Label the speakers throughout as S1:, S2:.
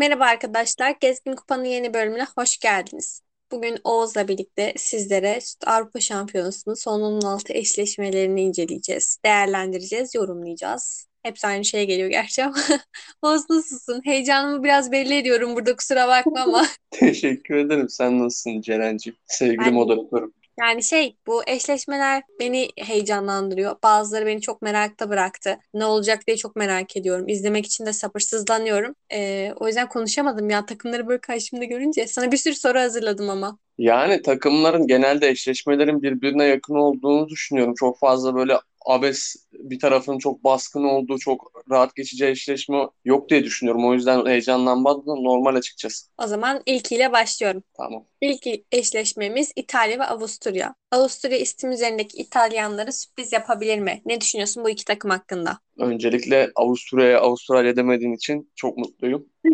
S1: Merhaba arkadaşlar, Gezgin Kupa'nın yeni bölümüne hoş geldiniz. Bugün Oğuz'la birlikte sizlere Avrupa Şampiyonası'nın son 16 eşleşmelerini inceleyeceğiz, değerlendireceğiz, yorumlayacağız. Hepsi aynı şeye geliyor gerçi ama. Oğuz nasılsın? Heyecanımı biraz belli ediyorum burada kusura bakma ama.
S2: Teşekkür ederim. Sen nasılsın Ceren'ciğim? Sevgili
S1: Ben
S2: moderatörüm.
S1: Yani şey bu eşleşmeler beni heyecanlandırıyor. Bazıları beni çok merakta bıraktı. Ne olacak diye çok merak ediyorum. İzlemek için de sabırsızlanıyorum. Ee, o yüzden konuşamadım ya takımları böyle karşımda görünce. Sana bir sürü soru hazırladım ama.
S2: Yani takımların genelde eşleşmelerin birbirine yakın olduğunu düşünüyorum. Çok fazla böyle abes bir tarafın çok baskın olduğu, çok rahat geçeceği eşleşme yok diye düşünüyorum. O yüzden heyecanlanmadım normal açıkçası.
S1: O zaman ilkiyle başlıyorum.
S2: Tamam.
S1: İlk eşleşmemiz İtalya ve Avusturya. Avusturya istim üzerindeki İtalyanlara sürpriz yapabilir mi? Ne düşünüyorsun bu iki takım hakkında?
S2: Öncelikle Avusturya'ya Avustralya demediğin için çok mutluyum.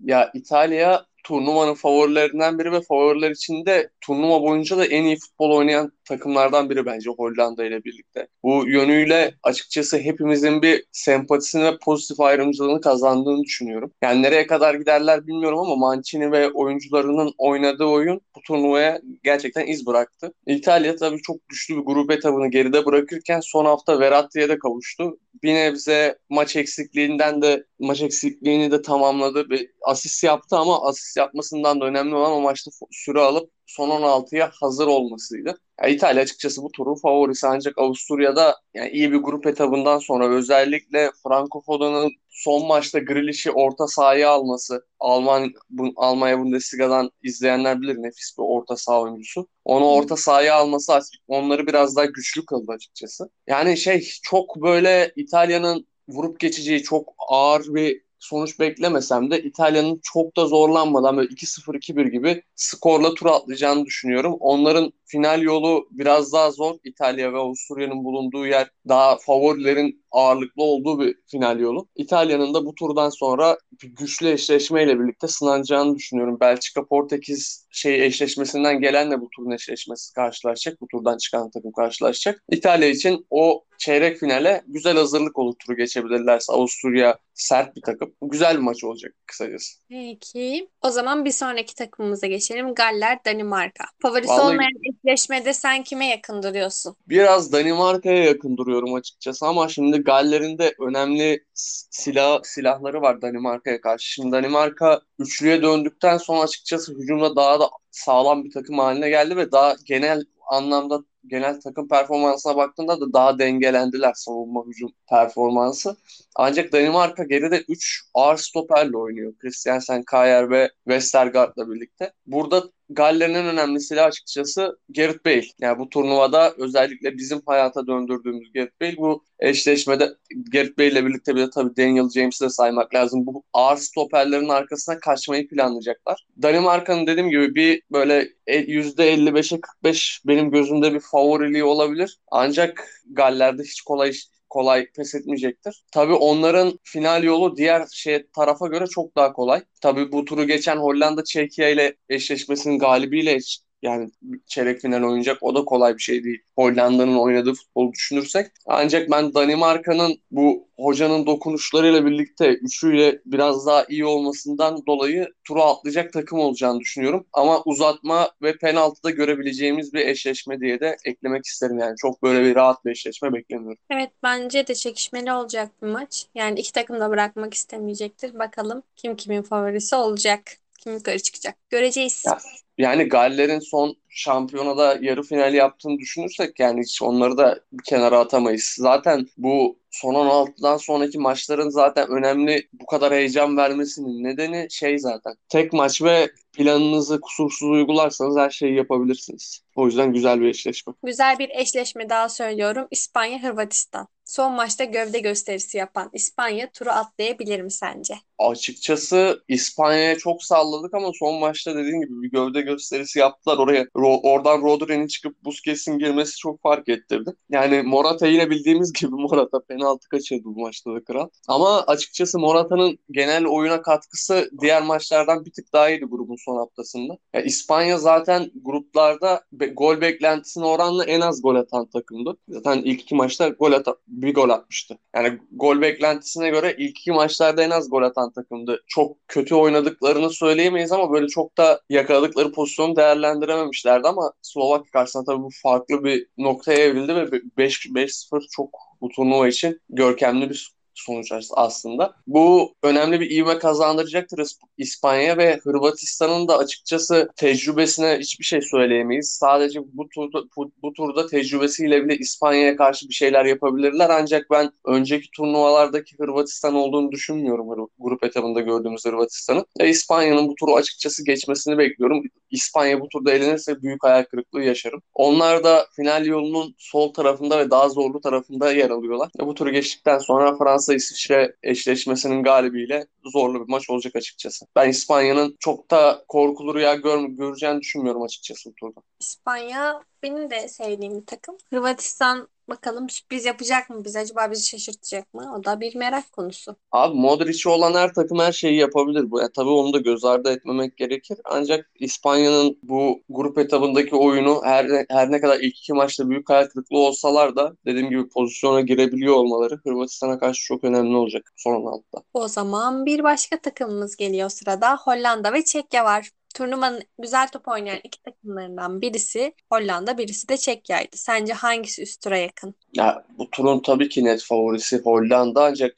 S2: Ya İtalya turnuvanın favorilerinden biri ve favoriler içinde turnuva boyunca da en iyi futbol oynayan takımlardan biri bence Hollanda ile birlikte. Bu yönüyle açıkçası hepimizin bir sempatisini ve pozitif ayrımcılığını kazandığını düşünüyorum. Yani nereye kadar giderler bilmiyorum ama Mancini ve oyuncularının oynadığı oyun bu turnuvaya gerçekten iz bıraktı. İtalya tabii çok güçlü bir grup etabını geride bırakırken son hafta Verratti'ye de kavuştu. Bir nebze maç eksikliğinden de maç eksikliğini de tamamladı. Bir asist yaptı ama asist yapmasından da önemli olan o maçta süre alıp son 16'ya hazır olmasıydı. Yani İtalya açıkçası bu turun favorisi ancak Avusturya'da yani iyi bir grup etabından sonra özellikle Franco Foda'nın son maçta Grealish'i orta sahaya alması Alman bu, Almanya Bundesliga'dan izleyenler bilir nefis bir orta saha oyuncusu. Onu orta sahaya alması onları biraz daha güçlü kıldı açıkçası. Yani şey çok böyle İtalya'nın vurup geçeceği çok ağır bir sonuç beklemesem de İtalya'nın çok da zorlanmadan böyle 2-0 2-1 gibi skorla tur atlayacağını düşünüyorum. Onların final yolu biraz daha zor. İtalya ve Avusturya'nın bulunduğu yer daha favorilerin ağırlıklı olduğu bir final yolu. İtalya'nın da bu turdan sonra bir güçlü eşleşmeyle birlikte sınanacağını düşünüyorum. Belçika Portekiz şey eşleşmesinden gelenle bu turun eşleşmesi karşılaşacak. Bu turdan çıkan takım karşılaşacak. İtalya için o çeyrek finale güzel hazırlık olur turu geçebilirlerse. Avusturya sert bir takım. Güzel bir maç olacak kısacası.
S1: Peki. O zaman bir sonraki takımımıza geçelim. Galler, Danimarka. Favorisi
S2: Vallahi
S1: olmayan eşleşmede sen kime yakın duruyorsun?
S2: biraz Danimarka'ya yakın duruyorum açıkçası ama şimdi Galler'in de önemli silah silahları var Danimarka'ya karşı. Şimdi Danimarka üçlüye döndükten sonra açıkçası hücumda daha da sağlam bir takım haline geldi ve daha genel anlamda genel takım performansına baktığında da daha dengelendiler savunma hücum performansı. Ancak Danimarka geride 3 ağır stoperle oynuyor. Christiansen, Kayer ve Westergaard'la birlikte. Burada Galler'in en önemli silahı açıkçası Gareth Bale. Yani bu turnuvada özellikle bizim hayata döndürdüğümüz Gareth Bale bu eşleşmede Gareth Bale ile birlikte bir de tabii Daniel James'i de saymak lazım. Bu ağır stoperlerin arkasına kaçmayı planlayacaklar. Danimarka'nın dediğim gibi bir böyle %55'e 45 benim gözümde bir favoriliği olabilir. Ancak Galler'de hiç kolay kolay pes etmeyecektir. Tabii onların final yolu diğer şey tarafa göre çok daha kolay. Tabii bu turu geçen Hollanda Çekya ile eşleşmesinin galibiyle yani çeyrek final oynayacak. O da kolay bir şey değil. Hollanda'nın oynadığı futbolu düşünürsek. Ancak ben Danimarka'nın bu hocanın dokunuşlarıyla birlikte üçüyle biraz daha iyi olmasından dolayı turu atlayacak takım olacağını düşünüyorum. Ama uzatma ve penaltıda görebileceğimiz bir eşleşme diye de eklemek isterim. Yani çok böyle bir rahat bir eşleşme beklemiyorum.
S1: Evet bence de çekişmeli olacak bir maç. Yani iki takım da bırakmak istemeyecektir. Bakalım kim kimin favorisi olacak. Kim yukarı çıkacak. Göreceğiz.
S2: Ya, yani Galler'in son şampiyonada yarı final yaptığını düşünürsek yani hiç onları da bir kenara atamayız. Zaten bu son 16'dan sonraki maçların zaten önemli bu kadar heyecan vermesinin nedeni şey zaten. Tek maç ve planınızı kusursuz uygularsanız her şeyi yapabilirsiniz. O yüzden güzel bir eşleşme.
S1: Güzel bir eşleşme daha söylüyorum. İspanya-Hırvatistan. Son maçta gövde gösterisi yapan İspanya turu atlayabilir mi sence?
S2: Açıkçası İspanya'ya çok salladık ama son maçta dediğin gibi bir gövde gösterisi yaptılar. Oraya ro- oradan Rodri'nin çıkıp Busquets'in girmesi çok fark ettirdi. Yani Morata yine bildiğimiz gibi Morata penaltı penaltı kaçırdı bu maçta da kral. Ama açıkçası Morata'nın genel oyuna katkısı diğer maçlardan bir tık daha iyiydi grubun son haftasında. Ya İspanya zaten gruplarda be, gol beklentisine oranla en az gol atan takımdı. Zaten ilk iki maçta gol atan, bir gol atmıştı. Yani gol beklentisine göre ilk iki maçlarda en az gol atan takımdı. Çok kötü oynadıklarını söyleyemeyiz ama böyle çok da yakaladıkları pozisyonu değerlendirememişlerdi ama Slovakya karşısında tabii bu farklı bir noktaya evrildi ve 5-0 çok bu turnuva için görkemli bir sonuç aslında. Bu önemli bir ivme kazandıracaktır İspanya ve Hırvatistan'ın da açıkçası tecrübesine hiçbir şey söyleyemeyiz. Sadece bu turda bu, bu turda tecrübesiyle bile İspanya'ya karşı bir şeyler yapabilirler ancak ben önceki turnuvalardaki Hırvatistan olduğunu düşünmüyorum grup etabında gördüğümüz Hırvatistan'ın. E, İspanya'nın bu turu açıkçası geçmesini bekliyorum. İspanya bu turda elenirse büyük hayal kırıklığı yaşarım. Onlar da final yolunun sol tarafında ve daha zorlu tarafında yer alıyorlar. Bu turu geçtikten sonra Fransa İsviçre eşleşmesinin galibiyle zorlu bir maç olacak açıkçası. Ben İspanya'nın çok da korkulu rüya gör göreceğini düşünmüyorum açıkçası bu turda.
S1: İspanya benim de sevdiğim bir takım. Hırvatistan bakalım sürpriz yapacak mı bize? Acaba bizi şaşırtacak mı? O da bir merak konusu.
S2: Abi Modric'i olan her takım her şeyi yapabilir. Bu, yani tabii onu da göz ardı etmemek gerekir. Ancak İspanya'nın bu grup etabındaki oyunu her, her ne kadar ilk iki maçta büyük hayal kırıklığı olsalar da dediğim gibi pozisyona girebiliyor olmaları Hırvatistan'a karşı çok önemli olacak son altta.
S1: O zaman bir başka takımımız geliyor sırada. Hollanda ve Çekya var. Turnuvanın güzel top oynayan iki takımlarından birisi Hollanda, birisi de Çekya'ydı. Sence hangisi üst tura yakın?
S2: Ya bu turun tabii ki net favorisi Hollanda ancak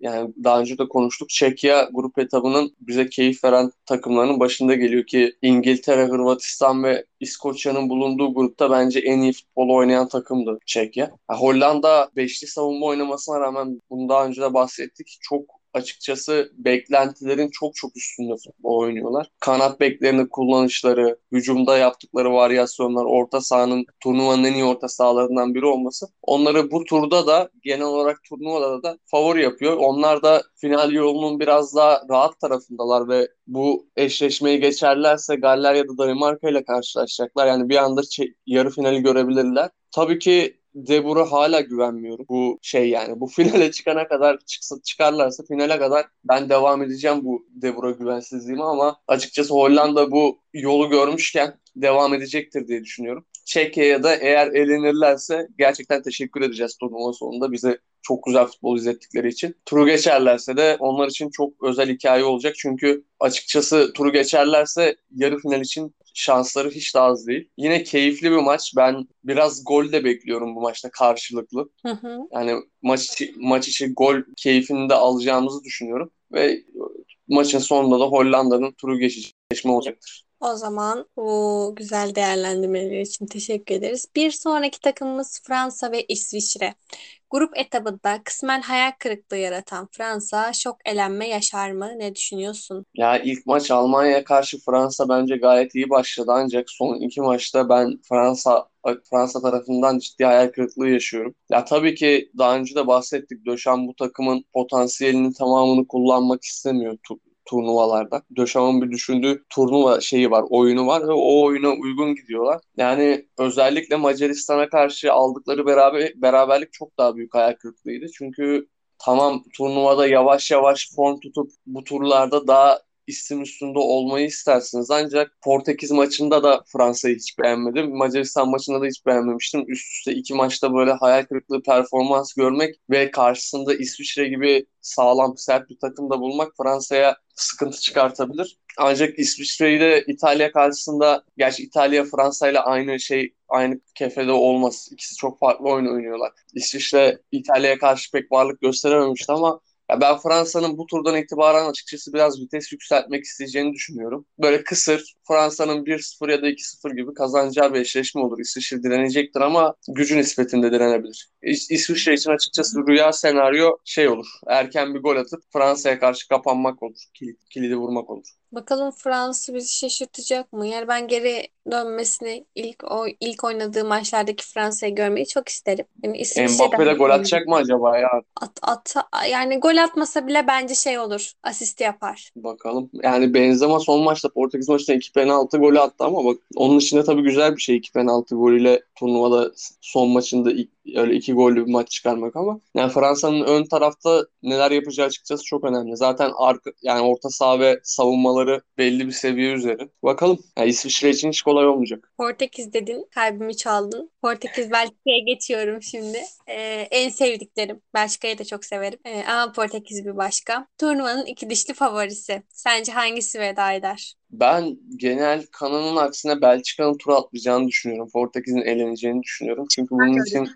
S2: yani daha önce de konuştuk Çekya grup etabının bize keyif veren takımlarının başında geliyor ki İngiltere, Hırvatistan ve İskoçya'nın bulunduğu grupta bence en iyi futbol oynayan takımdı Çekya. Ya Hollanda beşli savunma oynamasına rağmen bunu daha önce de bahsettik. Çok açıkçası beklentilerin çok çok üstünde futbol oynuyorlar. Kanat beklerini kullanışları, hücumda yaptıkları varyasyonlar, orta sahanın turnuvanın en iyi orta sahalarından biri olması onları bu turda da genel olarak turnuvada da favori yapıyor. Onlar da final yolunun biraz daha rahat tarafındalar ve bu eşleşmeyi geçerlerse Galler ya da Danimarka ile karşılaşacaklar. Yani bir anda yarı finali görebilirler. Tabii ki Debur'a hala güvenmiyorum. Bu şey yani bu finale çıkana kadar çıksa, çıkarlarsa finale kadar ben devam edeceğim bu Debur'a güvensizliğimi ama açıkçası Hollanda bu yolu görmüşken devam edecektir diye düşünüyorum. Çekya'ya da eğer elenirlerse gerçekten teşekkür edeceğiz turnuva sonunda bize çok güzel futbol izlettikleri için. Turu geçerlerse de onlar için çok özel hikaye olacak. Çünkü açıkçası turu geçerlerse yarı final için şansları hiç de az değil. Yine keyifli bir maç. Ben biraz gol de bekliyorum bu maçta karşılıklı. Hı hı. Yani maç içi, maç içi gol keyfini de alacağımızı düşünüyorum. Ve maçın sonunda da Hollanda'nın turu geçişme olacaktır.
S1: O zaman bu güzel değerlendirmeler için teşekkür ederiz. Bir sonraki takımımız Fransa ve İsviçre. Grup etabında kısmen hayal kırıklığı yaratan Fransa şok elenme yaşar mı? Ne düşünüyorsun?
S2: Ya ilk maç Almanya'ya karşı Fransa bence gayet iyi başladı ancak son iki maçta ben Fransa Fransa tarafından ciddi hayal kırıklığı yaşıyorum. Ya tabii ki daha önce de bahsettik. Döşen bu takımın potansiyelinin tamamını kullanmak istemiyor turnuvalarda. Döşam'ın bir düşündüğü turnuva şeyi var, oyunu var ve o oyuna uygun gidiyorlar. Yani özellikle Macaristan'a karşı aldıkları beraber beraberlik çok daha büyük hayal kırıklığıydı. Çünkü tamam turnuvada yavaş yavaş form tutup bu turlarda daha isim üstünde olmayı istersiniz. Ancak Portekiz maçında da Fransa'yı hiç beğenmedim. Macaristan maçında da hiç beğenmemiştim. Üst üste iki maçta böyle hayal kırıklığı performans görmek ve karşısında İsviçre gibi sağlam sert bir takımda bulmak Fransa'ya sıkıntı çıkartabilir. Ancak İsviçre ile İtalya karşısında gerçi İtalya Fransa ile aynı şey aynı kefede olmaz. İkisi çok farklı oyun oynuyorlar. İsviçre İtalya'ya karşı pek varlık gösterememişti ama ya ben Fransa'nın bu turdan itibaren açıkçası biraz vites yükseltmek isteyeceğini düşünüyorum. Böyle kısır Fransa'nın 1-0 ya da 2-0 gibi kazanacağı bir eşleşme olur. İsviçre direnecektir ama gücü nispetinde direnebilir. İs İsviçre için açıkçası rüya senaryo şey olur. Erken bir gol atıp Fransa'ya karşı kapanmak olur. Kilit, kilidi vurmak olur.
S1: Bakalım Fransa bizi şaşırtacak mı? Yani ben geri dönmesini ilk o ilk oynadığı maçlardaki Fransa'yı görmeyi çok isterim. Yani
S2: Mbappe de gol atacak mı acaba ya?
S1: At, at, yani gol atmasa bile bence şey olur. Asist yapar.
S2: Bakalım. Yani Benzema son maçta Portekiz maçında iki penaltı golü attı ama bak onun içinde tabii güzel bir şey iki penaltı golüyle turnuvada son maçında öyle iki gollü bir maç çıkarmak ama yani Fransa'nın ön tarafta neler yapacağı açıkçası çok önemli. Zaten arka yani orta saha ve savunmaları belli bir seviye üzeri. Bakalım. Yani İsviçre için hiç kolay olmayacak.
S1: Portekiz dedin, kalbimi çaldın. Portekiz Belçika'ya geçiyorum şimdi. Ee, en sevdiklerim. Belçika'yı da çok severim. Ee, ama Portekiz bir başka. Turnuvanın iki dişli favorisi. Sence hangisi veda eder?
S2: Ben genel kanının aksine Belçika'nın tur atlayacağını düşünüyorum. Portekiz'in eleneceğini düşünüyorum. Çünkü bunun için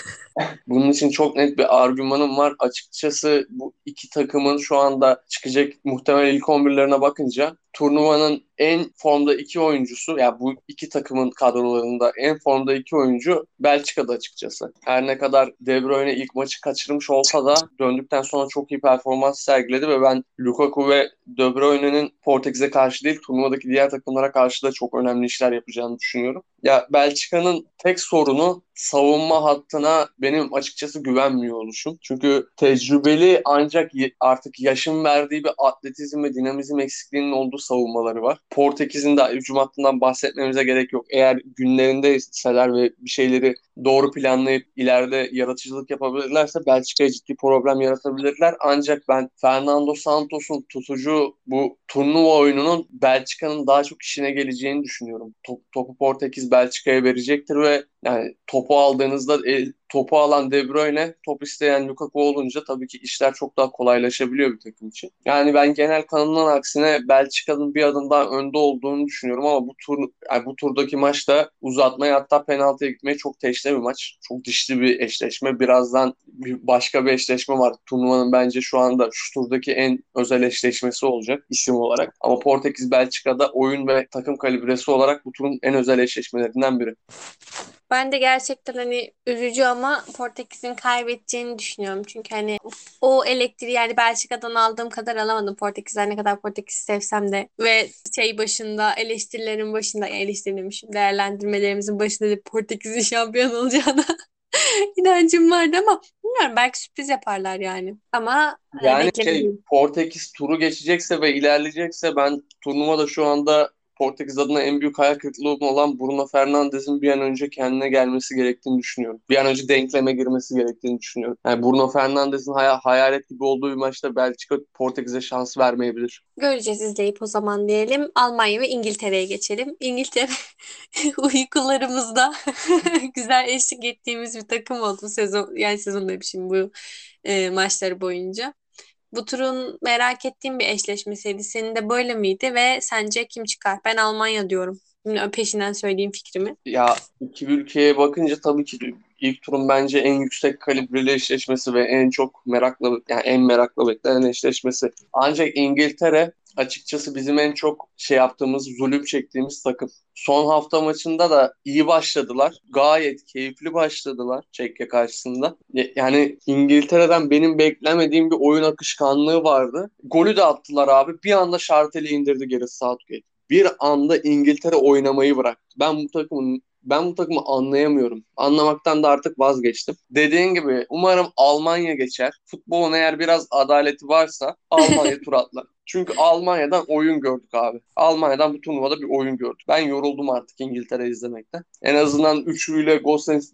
S2: bunun için çok net bir argümanım var. Açıkçası bu iki takımın şu anda çıkacak muhtemel ilk 11'lerine bakınca turnuvanın en formda iki oyuncusu ya yani bu iki takımın kadrolarında en formda iki oyuncu Belçika'da açıkçası. Her ne kadar De Bruyne ilk maçı kaçırmış olsa da döndükten sonra çok iyi performans sergiledi ve ben Lukaku ve De Bruyne'nin Portekiz'e karşı değil turnuvadaki diğer takımlara karşı da çok önemli işler yapacağını düşünüyorum. Ya Belçika'nın tek sorunu savunma hattına benim açıkçası güvenmiyor oluşum. Çünkü tecrübeli ancak artık yaşın verdiği bir atletizm ve dinamizm eksikliğinin olduğu savunmaları var. Portekiz'in de hücum hattından bahsetmemize gerek yok. Eğer günlerinde isteseler ve bir şeyleri doğru planlayıp ileride yaratıcılık yapabilirlerse Belçika'ya ciddi problem yaratabilirler. Ancak ben Fernando Santos'un tutucu bu turnuva oyununun Belçika'nın daha çok işine geleceğini düşünüyorum. Top, topu Portekiz Belçika'ya verecektir ve yani topu aldığınızda el, topu alan De Bruyne, top isteyen Lukaku olunca tabii ki işler çok daha kolaylaşabiliyor bir takım için. Yani ben genel kanından aksine Belçika'nın bir adım daha önde olduğunu düşünüyorum ama bu tur yani bu turdaki maçta uzatmaya hatta penaltıya gitmeye çok teşne bir maç. Çok dişli bir eşleşme. Birazdan bir başka bir eşleşme var. Turnuvanın bence şu anda şu turdaki en özel eşleşmesi olacak isim olarak. Ama Portekiz Belçika'da oyun ve takım kalibresi olarak bu turun en özel eşleşmelerinden biri.
S1: Ben de gerçekten hani üzücü ama Portekiz'in kaybedeceğini düşünüyorum. Çünkü hani o elektriği yani Belçika'dan aldığım kadar alamadım Portekiz'den ne kadar Portekiz'i sevsem de. Ve şey başında eleştirilerin başında yani eleştirilemişim değerlendirmelerimizin başında da Portekiz'in şampiyon olacağına inancım vardı ama bilmiyorum belki sürpriz yaparlar yani. Ama
S2: e, yani şey Portekiz turu geçecekse ve ilerleyecekse ben turnuvada şu anda Portekiz adına en büyük hayal kırıklığı olan Bruno Fernandes'in bir an önce kendine gelmesi gerektiğini düşünüyorum. Bir an önce denkleme girmesi gerektiğini düşünüyorum. Yani Bruno Fernandes'in hay- hayalet gibi olduğu bir maçta Belçika Portekiz'e şans vermeyebilir.
S1: Göreceğiz izleyip o zaman diyelim. Almanya ve İngiltere'ye geçelim. İngiltere uykularımızda güzel eşlik ettiğimiz bir takım oldu sezon yani sezon demişim bu e, maçları boyunca. Bu turun merak ettiğim bir eşleşmesiydi. Senin de böyle miydi ve sence kim çıkar? Ben Almanya diyorum. Peşinden söyleyeyim fikrimi.
S2: Ya iki ülkeye bakınca tabii ki ilk turun bence en yüksek kalibreli eşleşmesi ve en çok merakla yani en merakla beklenen eşleşmesi. Ancak İngiltere açıkçası bizim en çok şey yaptığımız, zulüm çektiğimiz takım. Son hafta maçında da iyi başladılar. Gayet keyifli başladılar Çekya karşısında. Yani İngiltere'den benim beklemediğim bir oyun akışkanlığı vardı. Golü de attılar abi. Bir anda Şartel'i indirdi geri Southgate. Bir anda İngiltere oynamayı bıraktı. Ben bu takımın ben bu takımı anlayamıyorum. Anlamaktan da artık vazgeçtim. Dediğin gibi umarım Almanya geçer. Futbolun eğer biraz adaleti varsa Almanya tur atlar. Çünkü Almanya'dan oyun gördük abi. Almanya'dan bu turnuvada bir oyun gördük. Ben yoruldum artık İngiltere izlemekten. En azından üçlüyle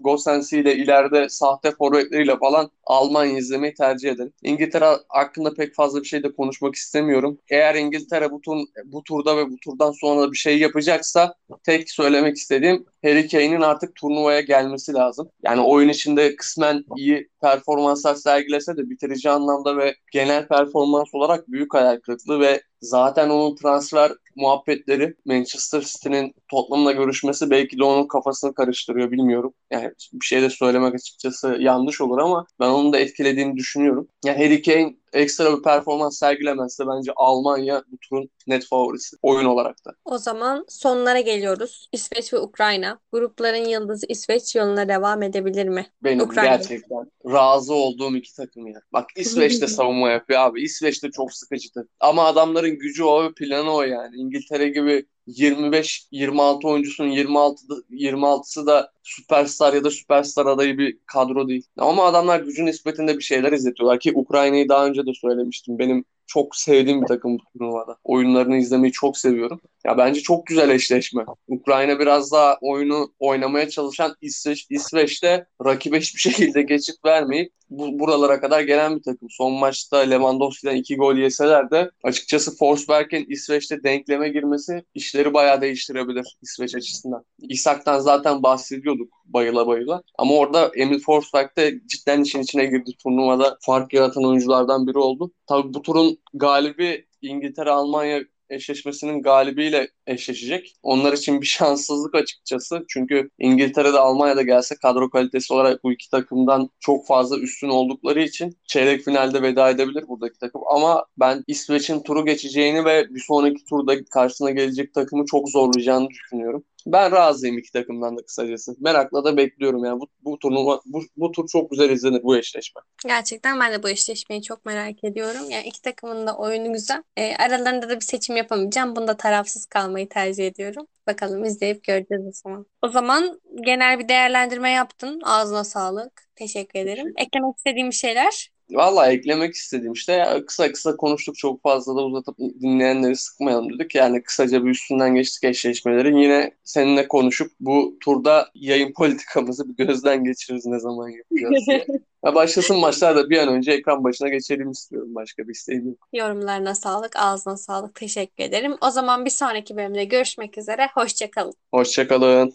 S2: Gosens ile ileride sahte forvetleriyle falan Almanya izlemeyi tercih ederim. İngiltere hakkında pek fazla bir şey de konuşmak istemiyorum. Eğer İngiltere bu, tur, bu turda ve bu turdan sonra bir şey yapacaksa tek söylemek istediğim Harry Kane'in artık turnuvaya gelmesi lazım. Yani oyun içinde kısmen iyi performanslar sergilese de bitirici anlamda ve genel performans olarak büyük hayal kırıklığı ve zaten onun transfer muhabbetleri Manchester City'nin Tottenham'la görüşmesi belki de onun kafasını karıştırıyor bilmiyorum. Yani bir şey de söylemek açıkçası yanlış olur ama ben onun da etkilediğini düşünüyorum. Yani Harry Kane ekstra bir performans sergilemezse bence Almanya bu turun net favorisi oyun olarak da.
S1: O zaman sonlara geliyoruz. İsveç ve Ukrayna. Grupların yıldızı İsveç yoluna devam edebilir mi?
S2: Benim Ukrayna. gerçekten razı olduğum iki takım ya. Bak İsveç de savunma yapıyor abi. İsveç de çok sıkıcı Ama adamların gücü o ve planı o yani. İngiltere gibi 25-26 oyuncusunun 26 26'sı da süperstar ya da süperstar adayı bir kadro değil. Ama adamlar gücün nispetinde bir şeyler izletiyorlar ki Ukrayna'yı daha önce de söylemiştim. Benim çok sevdiğim bir takım bu turnuvada. Oyunlarını izlemeyi çok seviyorum. Ya bence çok güzel eşleşme. Ukrayna biraz daha oyunu oynamaya çalışan İsveç, İsveç'te rakibe hiçbir şekilde geçit vermeyip bu, buralara kadar gelen bir takım. Son maçta Lewandowski'den iki gol yeseler de açıkçası Forsberg'in İsveç'te denkleme girmesi işleri bayağı değiştirebilir İsveç açısından. İshak'tan zaten bahsediyorduk bayıla bayıla. Ama orada Emil Forsberg de cidden işin içine girdi. Turnuvada fark yaratan oyunculardan biri oldu. Tabii bu turun galibi İngiltere-Almanya eşleşmesinin galibiyle eşleşecek. Onlar için bir şanssızlık açıkçası. Çünkü İngiltere'de Almanya'da gelse kadro kalitesi olarak bu iki takımdan çok fazla üstün oldukları için çeyrek finalde veda edebilir buradaki takım. Ama ben İsveç'in turu geçeceğini ve bir sonraki turda karşısına gelecek takımı çok zorlayacağını düşünüyorum. Ben razıyım iki takımdan da kısacası. Merakla da bekliyorum yani bu, bu turnuva bu, bu tur çok güzel izlenir bu eşleşme.
S1: Gerçekten ben de bu eşleşmeyi çok merak ediyorum. Yani iki takımın da oyunu güzel. E, aralarında da bir seçim yapamayacağım. Bunda tarafsız kalmayı tercih ediyorum. Bakalım izleyip göreceğiz o zaman. O zaman genel bir değerlendirme yaptın. Ağzına sağlık. Teşekkür ederim. Eklemek istediğim şeyler?
S2: Valla eklemek istediğim işte ya kısa kısa konuştuk çok fazla da uzatıp dinleyenleri sıkmayalım dedik. Yani kısaca bir üstünden geçtik eşleşmeleri. Yine seninle konuşup bu turda yayın politikamızı bir gözden geçiririz ne zaman yapacağız diye. Ya başlasın maçlar da bir an önce ekran başına geçelim istiyorum. Başka bir isteğim yok.
S1: Yorumlarına sağlık, ağzına sağlık. Teşekkür ederim. O zaman bir sonraki bölümde görüşmek üzere. Hoşça kalın.
S2: Hoşçakalın.